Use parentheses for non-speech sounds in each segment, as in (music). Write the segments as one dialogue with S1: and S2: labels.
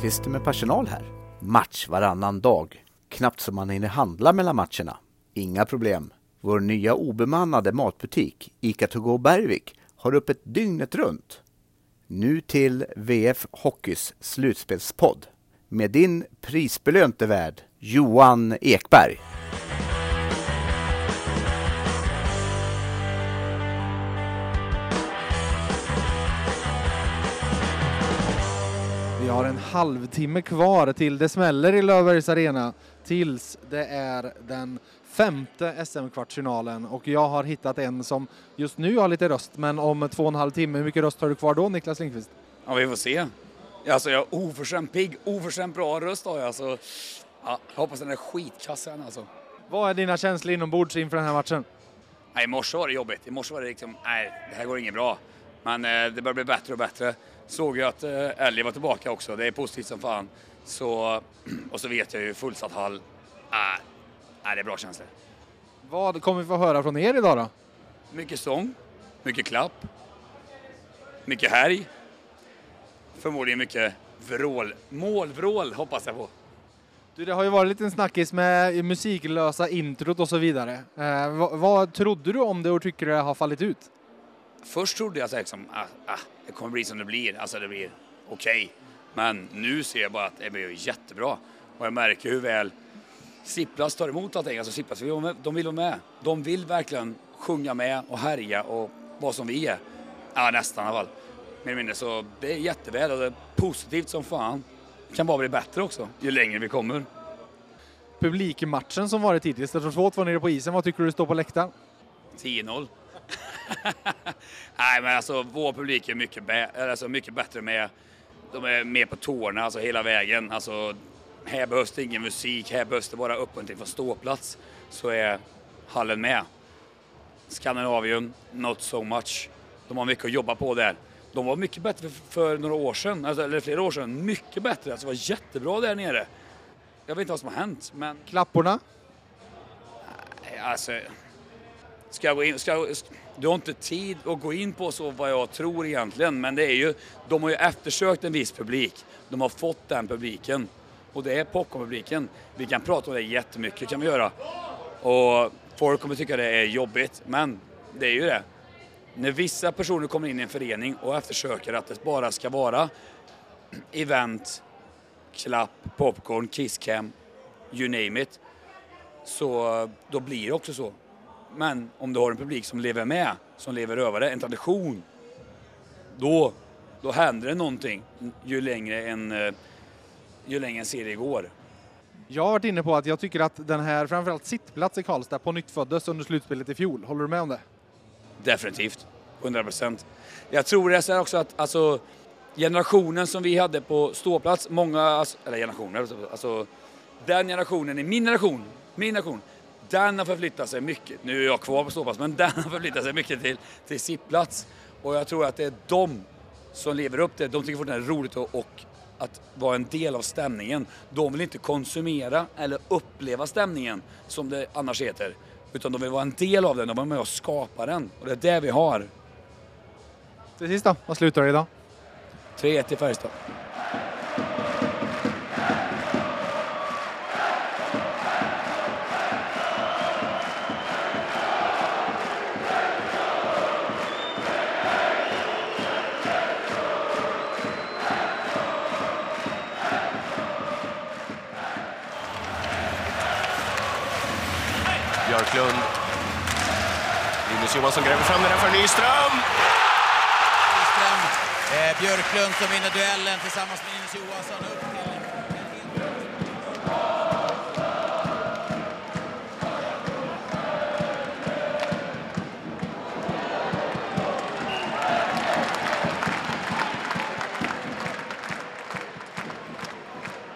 S1: Lindqvist med personal här. Match varannan dag. Knappt som man hinner handla mellan matcherna. Inga problem. Vår nya obemannade matbutik, ICA To Go Bergvik, har öppet dygnet runt. Nu till VF Hockeys slutspelspodd med din prisbelönte värd Johan Ekberg.
S2: Vi har en halvtimme kvar till det smäller i Löfbergs Arena tills det är den femte SM-kvartsfinalen och jag har hittat en som just nu har lite röst men om två och en halv timme, hur mycket röst har du kvar då Niklas Lindqvist?
S3: Ja, vi får se. Alltså jag är oförskämt pigg, oförskämt bra röst har jag. Så, ja, jag hoppas den är skitkass sen alltså.
S2: Vad är dina känslor inombords inför den här matchen?
S3: Nej, I morse var det jobbigt. I morse var det liksom, nej, det här går inget bra. Men eh, det börjar bli bättre och bättre. Såg ju att eh, Ellie var tillbaka också. Det är positivt som fan. Så, (clears throat) och så vet jag ju fullsatt hall. Äh, nej, det är bra känslor.
S2: Vad kommer vi få höra från er idag då?
S3: Mycket sång, mycket klapp, mycket härj. Förmodligen mycket vrål. Målvrål hoppas jag på.
S2: Du, det har ju varit lite en snackis med musiklösa introt och så vidare. Eh, vad, vad trodde du om det och tycker det har fallit ut?
S3: Först trodde jag liksom, ah, ah, det kommer bli som det blir, alltså det blir okej. Men nu ser jag bara att det blir jättebra. Och jag märker hur väl Sipplas tar emot allting. Alltså Sipplas, de vill vara med. De vill verkligen sjunga med och härja och vara som vi är. Ja, nästan i alla fall. Mer eller mindre. Så det är jätteväl och det är positivt som fan. Det kan bara bli bättre också, ju längre vi kommer.
S2: Publikmatchen som varit hittills, det står 2-2 nere på isen. Vad tycker du står på läktaren?
S3: 10-0. (laughs) Nej, men alltså vår publik är mycket, alltså, mycket bättre med. De är mer på tårna, alltså hela vägen. Alltså, här behövs det ingen musik, här behövs det bara uppmuntring från ståplats. Så är hallen med. Skandinavien, not so much. De har mycket att jobba på där. De var mycket bättre för, för några år sedan, alltså, eller flera år sedan. Mycket bättre, alltså det var jättebra där nere. Jag vet inte vad som har hänt, men
S2: Klapporna?
S3: Alltså, ska jag gå in, ska jag, du har inte tid att gå in på så vad jag tror egentligen, men det är ju, de har ju eftersökt en viss publik. De har fått den publiken. Och det är popcornpubliken. Vi kan prata om det jättemycket, kan vi göra. Och folk kommer tycka det är jobbigt, men det är ju det. När vissa personer kommer in i en förening och eftersöker att det bara ska vara event, klapp, popcorn, kisscam, you name it så då blir det också så. Men om du har en publik som lever med, som lever över det, en tradition, då, då händer det någonting ju längre en, eh, ju längre en serie går.
S2: Jag har varit inne på att jag tycker att den här, framförallt sittplats i Karlstad, på nytt föddes under slutspelet i fjol. Håller du med om det?
S3: Definitivt. 100 procent. Jag tror det är också att alltså, generationen som vi hade på ståplats, många, alltså, eller generationer, alltså den generationen i min generation, min generation, den har förflyttat sig mycket. Nu är jag kvar på ståplats, men den har förflyttat sig mycket till, till sittplats. Och jag tror att det är de som lever upp det. De tycker fortfarande det är roligt och, och att vara en del av stämningen. De vill inte konsumera eller uppleva stämningen som det annars heter. Utan de vill vara en del av den, de vill vara med och skapa den. Och det är det vi har.
S2: Till sist då, vad slutar det idag?
S3: 3-1 till Färjestad.
S4: Björklund. Linus Johansson gräver fram den här för Nyström.
S5: Nyström. Eh, Björklund som vinner duellen tillsammans med Linus Johansson. Upp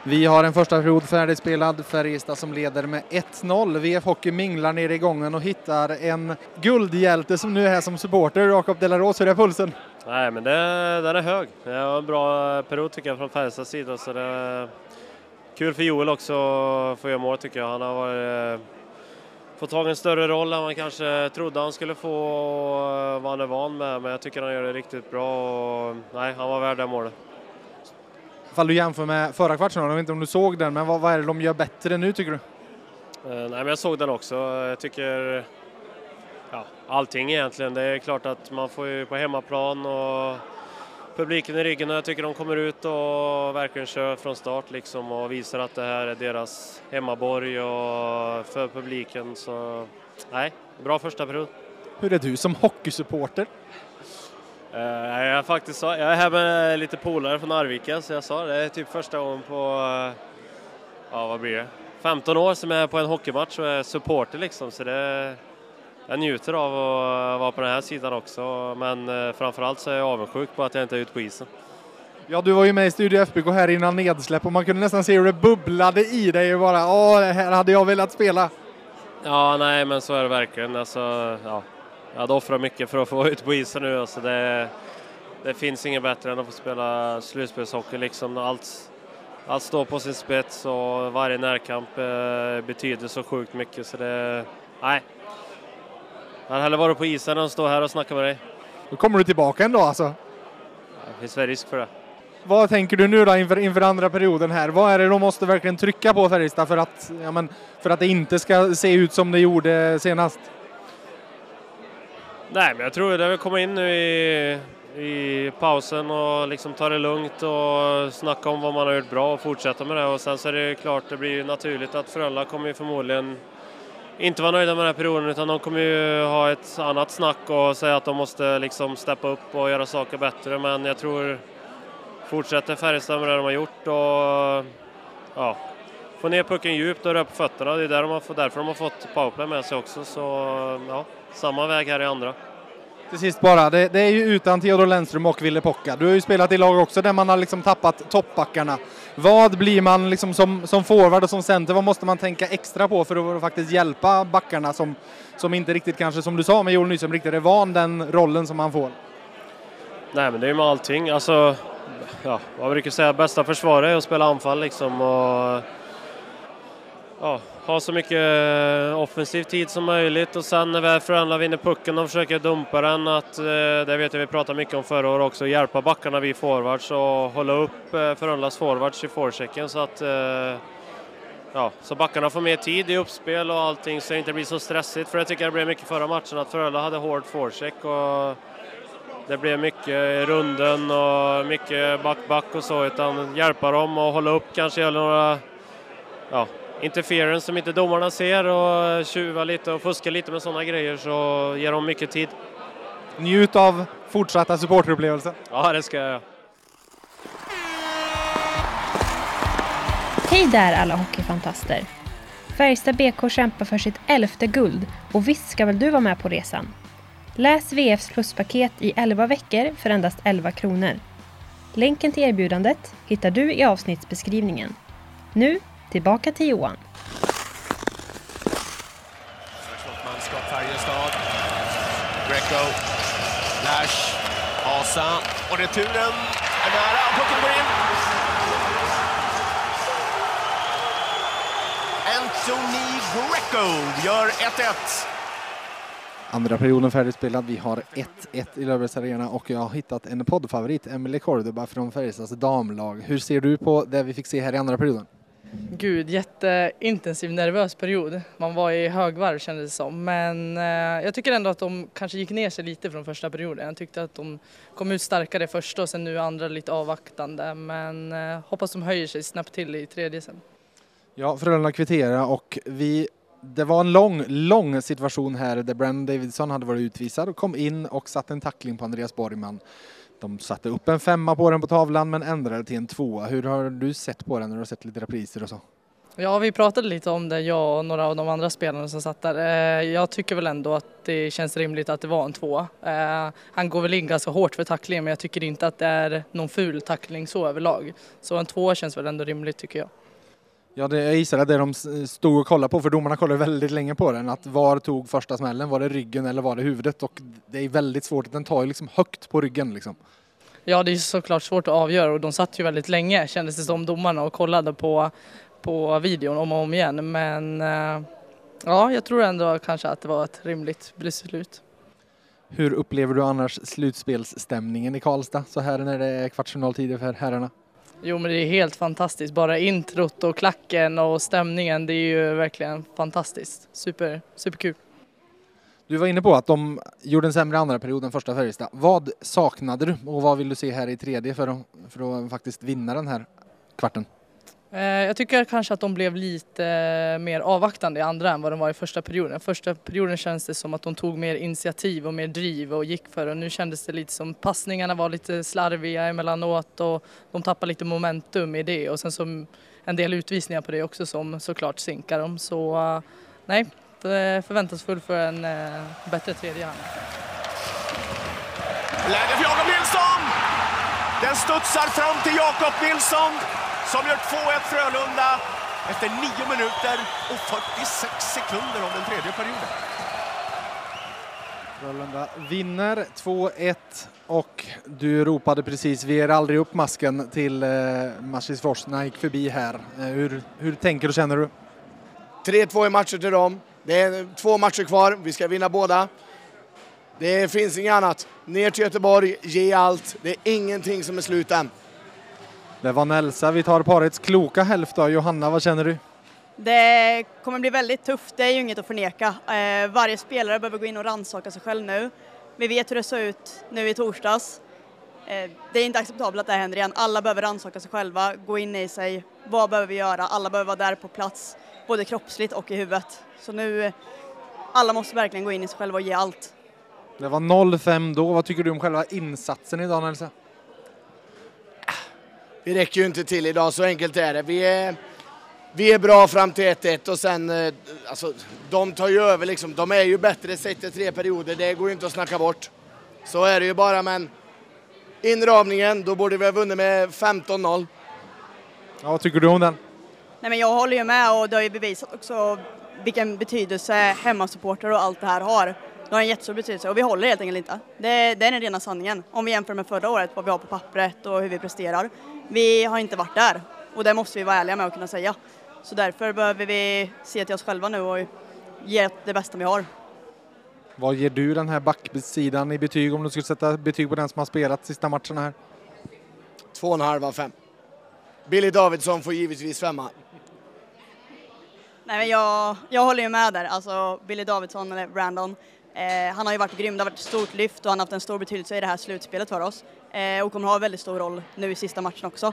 S2: Vi har en första period färdigspelad. Färjestad som leder med 1-0. VF Hockey minglar ner i gången och hittar en guldhjälte som nu är här som supporter. Jakob Delaros, hur är pulsen?
S6: Nej, men det, den är hög. Det var en bra period tycker jag från Färjestads sida. Så det är kul för Joel också att få göra mål tycker jag. Han har varit, eh, fått tag i en större roll än man kanske trodde han skulle få och eh, vad han är van med. Men jag tycker han gör det riktigt bra. Och, nej, han var värd det målet.
S2: Ifall du jämför med förra kvartsfinalen, jag vet inte om du såg den, men vad, vad är det de gör bättre nu tycker du?
S6: Eh, nej, men jag såg den också. Jag tycker ja, allting egentligen. Det är klart att man får ju på hemmaplan och publiken i ryggen och jag tycker de kommer ut och verkligen kör från start liksom och visar att det här är deras hemmaborg och för publiken. Så nej, bra första period.
S2: Hur är du som hockeysupporter?
S6: Uh, jag, är faktiskt, jag är här med lite polare från Arvika så jag sa det är typ första gången på, uh, ja vad blir det, 15 år som jag är på en hockeymatch och är supporter liksom så det jag njuter av att vara på den här sidan också, men uh, framförallt så är jag avundsjuk på att jag inte är ute på isen.
S2: Ja, du var ju med i Studio FBK här innan nedsläpp och man kunde nästan se hur det bubblade i dig och bara åh, här hade jag velat spela.
S6: Ja, nej, men så är det verkligen. Alltså, ja, jag hade offrat mycket för att få vara ute på isen nu. Alltså det, det finns inget bättre än att få spela slutspelshockey. Liksom. Allt, allt står på sin spets och varje närkamp eh, betyder så sjukt mycket. Så det, nej. Jag hade hellre varit på isen än att stå här och snacka med dig.
S2: Då kommer du tillbaka ändå alltså?
S6: Det finns väl risk för det.
S2: Vad tänker du nu då inför, inför andra perioden här? Vad är det de måste verkligen trycka på Färjestad för att, ja, men, för att det inte ska se ut som det gjorde senast?
S6: Nej, men jag tror det är att komma in nu i, i pausen och liksom ta det lugnt och snacka om vad man har gjort bra och fortsätta med det. Och sen så är det klart, det blir naturligt att Frölunda kommer ju förmodligen inte vara nöjda med den här perioden utan de kommer ju ha ett annat snack och säga att de måste liksom steppa upp och göra saker bättre. Men jag tror fortsätter Färjestad med det de har gjort och ja, få ner pucken djupt och röra på fötterna. Det är där de har, därför de har fått powerplay med sig också. Så ja, samma väg här i andra.
S2: Till sist bara, det, det är ju utan Theodor Lennström och Ville Pocka. Du har ju spelat i lag också där man har liksom tappat toppbackarna. Vad blir man liksom som, som forward och som center, vad måste man tänka extra på för att faktiskt hjälpa backarna som, som inte riktigt kanske, som du sa med Joel Nyström, riktigt är van den rollen som man får?
S6: Nej men det är ju med allting, alltså, ja, vad brukar säga, bästa försvaret är att spela anfall liksom och ja, ha så mycket eh, offensiv tid som möjligt och sen när väl Frölunda vinner pucken och försöker dumpa den, att, eh, det vet jag vi pratade mycket om förra året också, hjälpa backarna vid forwards och hålla upp eh, Frölundas forwards i forechecken så att ja, så backarna får mer tid i uppspel och allting så det inte blir så stressigt. För jag tycker det blev mycket förra matchen att Frölunda hade hård forecheck och det blev mycket runden och mycket back-back och så utan hjälpa dem och hålla upp kanske eller några ja, interference som inte domarna ser och tjuva lite och fuska lite med sådana grejer så ger de mycket tid.
S2: Njut av fortsatta supporterupplevelser.
S6: Ja, det ska jag göra.
S7: Hej där alla hockeyfantaster! Färjestad BK kämpar för sitt elfte guld och visst ska väl du vara med på resan? Läs VFs pluspaket i 11 veckor för endast 11 kronor. Länken till erbjudandet hittar du i avsnittsbeskrivningen. Nu Tillbaka till Johan.
S4: Manskap Färjestad. Greco. Lash. Asa. Och returen är nära. Pucken går in. Anthony Greco gör 1-1.
S2: Andra perioden färdigspelad. Vi har 1-1 i Löfbergs Arena och jag har hittat en poddfavorit, Emelie Cordoba från Färjestads damlag. Hur ser du på det vi fick se här i andra perioden?
S8: Gud, jätteintensiv nervös period. Man var i högvarv kändes det som. Men eh, jag tycker ändå att de kanske gick ner sig lite från första perioden. Jag tyckte att de kom ut starkare första och sen nu andra lite avvaktande. Men eh, hoppas de höjer sig snabbt till i tredje sen.
S2: Ja, Frölunda kvitterade och vi det var en lång, lång situation här där Brandon Davidson hade varit utvisad och kom in och satte en tackling på Andreas Borgman. De satte upp en femma på den på tavlan men ändrade till en tvåa. Hur har du sett på den när du har sett lite repriser och så?
S8: Ja, vi pratade lite om det, jag och några av de andra spelarna som satt där. Eh, jag tycker väl ändå att det känns rimligt att det var en tvåa. Eh, han går väl in ganska hårt för tacklingen men jag tycker inte att det är någon ful tackling så överlag. Så en tvåa känns väl ändå rimligt tycker jag.
S2: Ja, det, jag gissar att det de stod och kollade på, för domarna kollade väldigt länge på den, att var tog första smällen? Var det ryggen eller var det huvudet? Och det är väldigt svårt, den tar ju liksom högt på ryggen liksom.
S8: Ja, det är såklart svårt att avgöra och de satt ju väldigt länge kändes det som domarna och kollade på, på videon om och om igen. Men eh, ja, jag tror ändå kanske att det var ett rimligt beslut.
S2: Hur upplever du annars slutspelsstämningen i Karlstad så här när det är kvartsfinaltider för herrarna?
S8: Jo men det är helt fantastiskt. Bara introt och klacken och stämningen, det är ju verkligen fantastiskt. Super, superkul.
S2: Du var inne på att de gjorde en sämre andra period än första Färjestad. Vad saknade du och vad vill du se här i tredje för att, för att faktiskt vinna den här kvarten?
S8: Eh, jag tycker kanske att de blev lite eh, mer avvaktande i andra än vad de var i första perioden. Första perioden känns det som att de tog mer initiativ och mer driv och gick för och nu kändes det lite som passningarna var lite slarviga emellanåt och de tappade lite momentum i det och sen så en del utvisningar på det också som såklart sinkar dem. Så eh, nej, förväntansfull för en bättre tredje halvlek.
S4: Läge för Jakob Nilsson! Den studsar fram till Jakob Nilsson som gör 2-1 Frölunda efter 9 minuter och 46 sekunder av den tredje perioden.
S2: Frölunda vinner 2-1 och du ropade precis vi ger aldrig upp masken till eh, Marsisfors när han gick förbi här. Eh, hur, hur tänker och känner du?
S9: 3-2 i matcher till dem. Det är två matcher kvar, vi ska vinna båda. Det finns inget annat. Ner till Göteborg, ge allt. Det är ingenting som är slut än.
S2: Det var Nelsa. Vi tar parets kloka hälft då. Johanna, vad känner du?
S10: Det kommer bli väldigt tufft, det är ju inget att förneka. Eh, varje spelare behöver gå in och rannsaka sig själv nu. Vi vet hur det såg ut nu i torsdags. Eh, det är inte acceptabelt att det händer igen. Alla behöver rannsaka sig själva, gå in i sig. Vad behöver vi göra? Alla behöver vara där på plats, både kroppsligt och i huvudet. Så nu, alla måste verkligen gå in i sig själva och ge allt.
S2: Det var 0-5 då. Vad tycker du om själva insatsen idag Nelsa?
S9: Vi räcker ju inte till idag, så enkelt är det. Vi är, vi är bra fram till 1-1 och sen, eh, alltså, de tar ju över liksom. De är ju bättre sett till tre perioder, det går ju inte att snacka bort. Så är det ju bara, men inramningen, då borde vi ha vunnit med 15-0.
S2: Ja, vad tycker du om den?
S10: Nej, men jag håller ju med och det har ju bevisat också vilken betydelse hemmasupporter och allt det här har. Det har en jättestor betydelse och vi håller helt enkelt inte. Det, det är den rena sanningen. Om vi jämför med förra året, vad vi har på pappret och hur vi presterar. Vi har inte varit där och det måste vi vara ärliga med och kunna säga. Så därför behöver vi se till oss själva nu och ge det bästa vi har.
S2: Vad ger du den här backsidan i betyg om du skulle sätta betyg på den som har spelat sista matcherna här?
S9: Två och en halv av fem. Billy Davidsson får givetvis femma.
S10: Nej, men jag, jag håller ju med där. Alltså Billy Davidsson eller Brandon. Eh, han har ju varit grym. Det har varit ett stort lyft och han har haft en stor betydelse i det här slutspelet för oss. Eh, och kommer ha en väldigt stor roll nu i sista matchen också.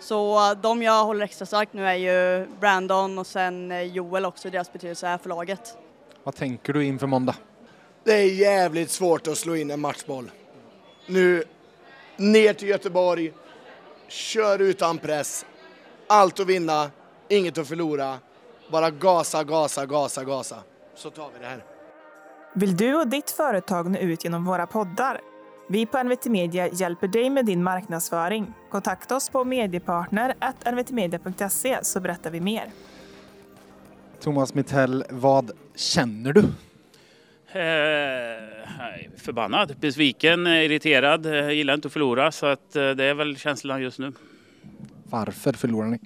S10: Så eh, de jag håller extra starkt nu är ju Brandon och sen eh, Joel också, deras betydelse här för laget.
S2: Vad tänker du inför måndag?
S9: Det är jävligt svårt att slå in en matchboll. Nu, ner till Göteborg, kör utan press. Allt att vinna, inget att förlora. Bara gasa, gasa, gasa, gasa. Så tar vi det här.
S11: Vill du och ditt företag nå ut genom våra poddar? Vi på NVT Media hjälper dig med din marknadsföring. Kontakta oss på mediepartner.nvtmedia.se så berättar vi mer.
S2: Thomas Mittell, vad känner du?
S12: Eh, förbannad, besviken, irriterad, eh, gillar inte att förlora så att eh, det är väl känslan just nu.
S2: Varför förlorar ni?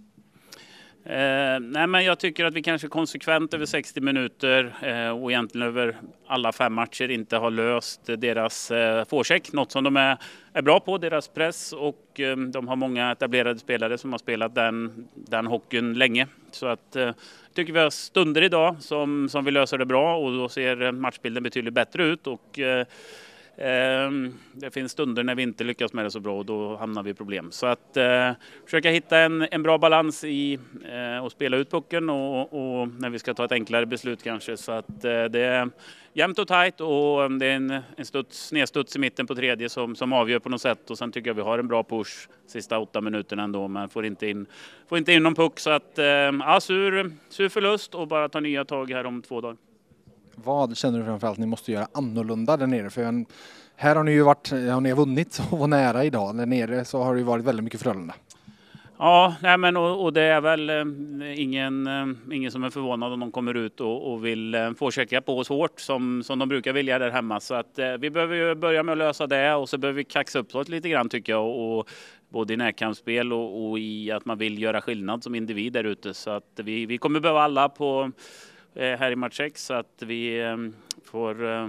S12: Eh, nej men jag tycker att vi kanske konsekvent över 60 minuter eh, och egentligen över alla fem matcher inte har löst deras eh, forecheck. Något som de är, är bra på, deras press och eh, de har många etablerade spelare som har spelat den, den hockeyn länge. Så att eh, tycker vi har stunder idag som, som vi löser det bra och då ser eh, matchbilden betydligt bättre ut. Och, eh, Ehm, det finns stunder när vi inte lyckas med det så bra och då hamnar vi i problem. Så att eh, försöka hitta en, en bra balans i eh, att spela ut pucken och, och när vi ska ta ett enklare beslut kanske. Så att eh, det är jämnt och tajt och eh, det är en, en studs, i mitten på tredje som, som avgör på något sätt och sen tycker jag vi har en bra push sista åtta minuterna ändå men får inte in, får inte in någon puck så att eh, ja, sur, sur förlust och bara ta nya tag här om två dagar.
S2: Vad känner du framförallt ni måste göra annorlunda där nere? För här har ni ju varit, har ni vunnit och var nära idag. Där nere så har det ju varit väldigt mycket Frölunda.
S12: Ja, nej men och, och det är väl eh, ingen, eh, ingen som är förvånad om de kommer ut och, och vill eh, få checka på oss hårt som, som de brukar vilja där hemma. Så att eh, vi behöver ju börja med att lösa det och så behöver vi kaxa upp oss lite grann tycker jag. Och, både i närkampsspel och, och i att man vill göra skillnad som individ där ute. Så att vi, vi kommer behöva alla på här i match 6 så att vi eh, får eh,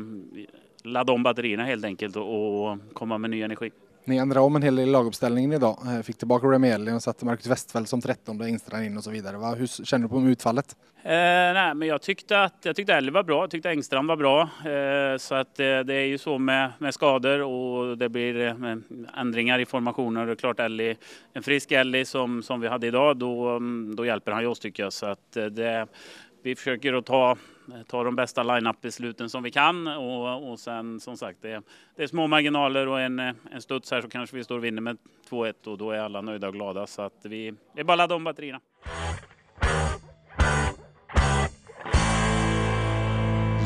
S12: ladda om batterierna helt enkelt och, och komma med ny energi.
S2: Ni ändrade om en hel del i laguppställningen idag. Eh, Fick tillbaka Remieli och satte Marcus Westfeldt som 13 och Engstrand in och så vidare. Va? Hur känner du på utfallet?
S12: Eh, nej, men jag tyckte att jag tyckte Ellie var bra, jag tyckte Engstrand var bra. Eh, så att eh, det är ju så med, med skador och det blir eh, ändringar i formationer. Är klart Ellie, en frisk Ellie som, som vi hade idag, då, mm, då hjälper han ju oss tycker jag. Så att eh, det, vi försöker att ta, eh, ta de bästa line-up-besluten som vi kan och, och sen som sagt det, det är små marginaler och en, eh, en studs här så kanske vi står och vinner med 2-1 och då är alla nöjda och glada. Så att vi, det är bara att ladda om batterierna.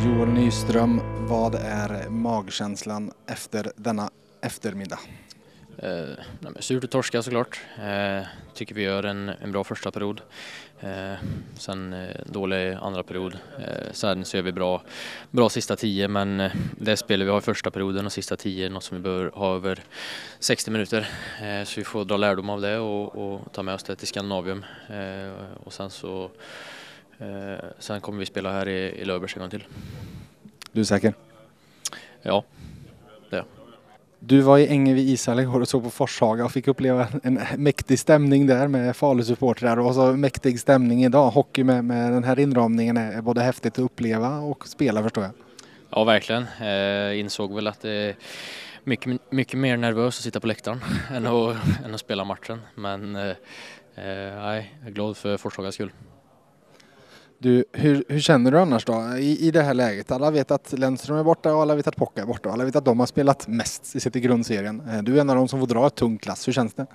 S2: Joel Nyström, vad är magkänslan efter denna eftermiddag?
S13: Eh, nej, surt att torska såklart. Eh, tycker vi gör en, en bra första period. Eh, sen eh, dålig andra period. Eh, sen så gör vi bra, bra sista tio men eh, det spelet vi har i första perioden och sista tio är något som vi bör ha över 60 minuter. Eh, så vi får dra lärdom av det och, och ta med oss det till Skandinavium. Eh, och sen så sen kommer vi spela här i, i Löfbergs en gång till.
S2: Du är säker?
S13: Ja, det är jag.
S2: Du var i Ängevi ishall igår och såg på Forshaga och fick uppleva en mäktig stämning där med Falu-supportrar och så mäktig stämning idag. Hockey med, med den här inramningen är både häftigt att uppleva och spela förstår jag.
S13: Ja, verkligen. Eh, insåg väl att det är mycket, mycket mer nervöst att sitta på läktaren (laughs) än att, än att spela matchen. Men eh, eh, nej, jag är glad för Forshagas skull.
S2: Du, hur, hur känner du annars då i, i det här läget? Alla vet att Lennström är borta och alla vet att Pocka är borta och alla vet att de har spelat mest i sitt i grundserien. Eh, du är en av de som får dra ett tungt klass. Hur känns det?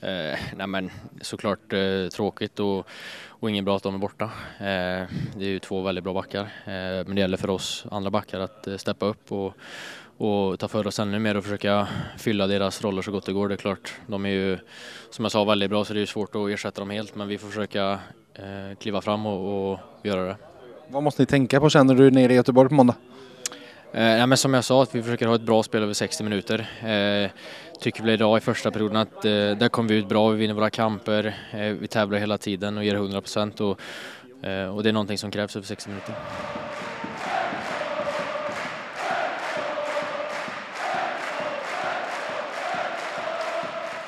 S13: Eh, nej men såklart eh, tråkigt och, och ingen bra att de är borta. Eh, det är ju två väldigt bra backar. Eh, men det gäller för oss andra backar att eh, steppa upp och, och ta för oss ännu mer och försöka fylla deras roller så gott det går. Det är klart, de är ju som jag sa väldigt bra så det är ju svårt att ersätta dem helt men vi får försöka eh, kliva fram och, och göra det.
S2: Vad måste ni tänka på känner du nere i Göteborg på måndag?
S13: Eh, nej, men som jag sa, att vi försöker ha ett bra spel över 60 minuter. Eh, tycker väl idag i första perioden att eh, där kom vi ut bra, vi vinner våra kamper, eh, vi tävlar hela tiden och ger 100 procent och, eh, och det är någonting som krävs över 60 minuter.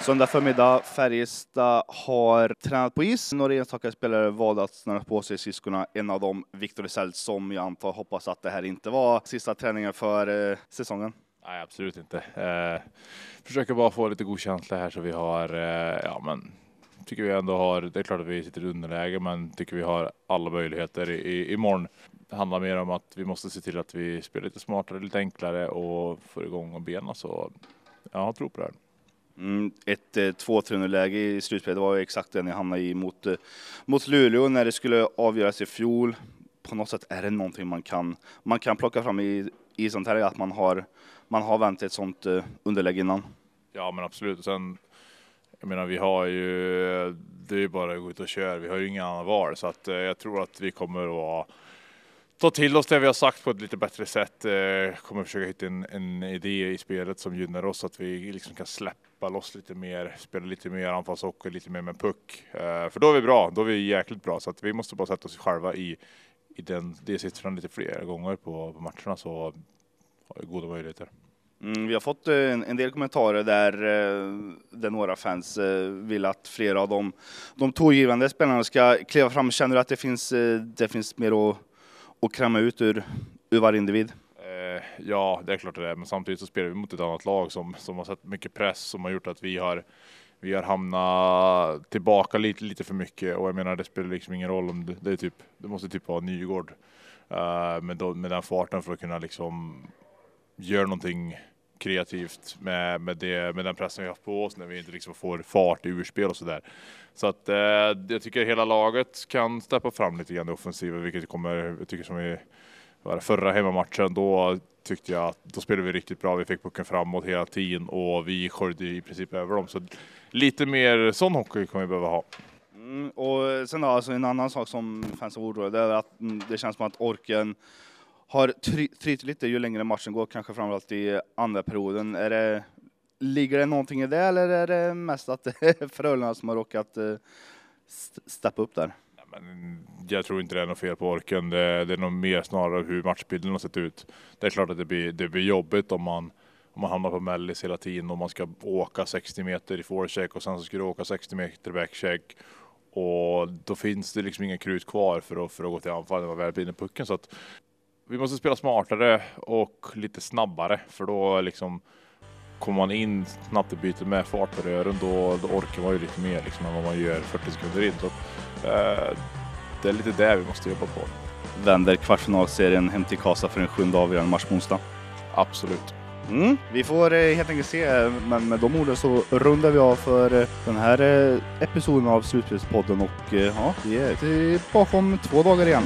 S14: Söndag förmiddag, Färjestad har tränat på is. Några enstaka spelare valde att snöra på sig skridskorna. En av dem, Viktor Wisell, som jag antar hoppas att det här inte var sista träningen för eh, säsongen.
S15: Nej, absolut inte. Eh, försöker bara få lite god känsla här så vi har, eh, ja men, tycker vi ändå har, det är klart att vi sitter i underläge, men tycker vi har alla möjligheter i, i, imorgon. Det handlar mer om att vi måste se till att vi spelar lite smartare, lite enklare och får igång benen så jag tror på det här.
S14: Mm, ett eh, 2-3 läge i slutspelet det var ju exakt det ni hamnade i mot, eh, mot Luleå när det skulle avgöras i fjol. På något sätt är det någonting man kan, man kan plocka fram i, i sånt här, att man har, man har vänt ett sånt eh, underläge innan.
S15: Ja men absolut. Och sen, jag menar vi har ju, det är ju bara att gå ut och köra. Vi har ju inga andra val så att jag tror att vi kommer att vara ta till oss det vi har sagt på ett lite bättre sätt. Eh, kommer försöka hitta en, en idé i spelet som gynnar oss så att vi liksom kan släppa loss lite mer, spela lite mer anfallshockey, lite mer med puck. Eh, för då är vi bra, då är vi jäkligt bra så att vi måste bara sätta oss själva i, i den, det siffran lite fler gånger på, på matcherna så har vi goda möjligheter.
S14: Mm, vi har fått eh, en, en del kommentarer där, eh, där några fans eh, vill att flera av de, de tongivande spelarna ska kliva fram. Känner du att det finns, eh, det finns mer att, att kräma ut ur, ur varje individ?
S15: Eh, ja, det är klart det är, men samtidigt så spelar vi mot ett annat lag som, som har sett mycket press som har gjort att vi har vi har hamnat tillbaka lite, lite för mycket och jag menar det spelar liksom ingen roll om det, det är typ, det måste typ vara Nygård uh, med, då, med den farten för att kunna liksom göra någonting kreativt med, med, det, med den pressen vi har på oss när vi inte liksom får fart i urspel och sådär. Så att eh, jag tycker hela laget kan steppa fram lite grann i offensiven, vilket kommer, jag tycker som vi förra hemmamatchen, då tyckte jag att då spelade vi riktigt bra. Vi fick pucken framåt hela tiden och vi sköljde i princip över dem. Så lite mer sån hockey kommer vi behöva ha.
S14: Mm, och sen då, alltså en annan sak som fans är oroade över att mm, det känns som att orken har try- lite ju längre matchen går, kanske framförallt i andra perioden. Är det, ligger det någonting i det eller är det mest att (laughs) det är Frölunda som har råkat eh, st- steppa upp där?
S15: Jag tror inte det är något fel på orken. Det, det är nog mer snarare hur matchbilden har sett ut. Det är klart att det blir, det blir jobbigt om man, om man hamnar på mellis hela tiden och man ska åka 60 meter i forecheck och sen så ska du åka 60 meter backcheck. Och då finns det liksom inga krut kvar för att, för att gå till anfall när man väl vinner pucken. Så att vi måste spela smartare och lite snabbare för då liksom kommer man in snabbt i bytet med fart på rören då, då orkar man ju lite mer liksom än vad man gör 40 sekunder in. Så, eh, det är lite det vi måste jobba på.
S14: Vänder kvartsfinalserien hem till Karlstad för en sjunde avgörande match på onsdag.
S15: Absolut.
S14: Mm, vi får eh, helt enkelt se, men med de orden så rundar vi av för eh, den här eh, episoden av Slutspelspodden och eh, ja, vi är tillbaka om två dagar igen.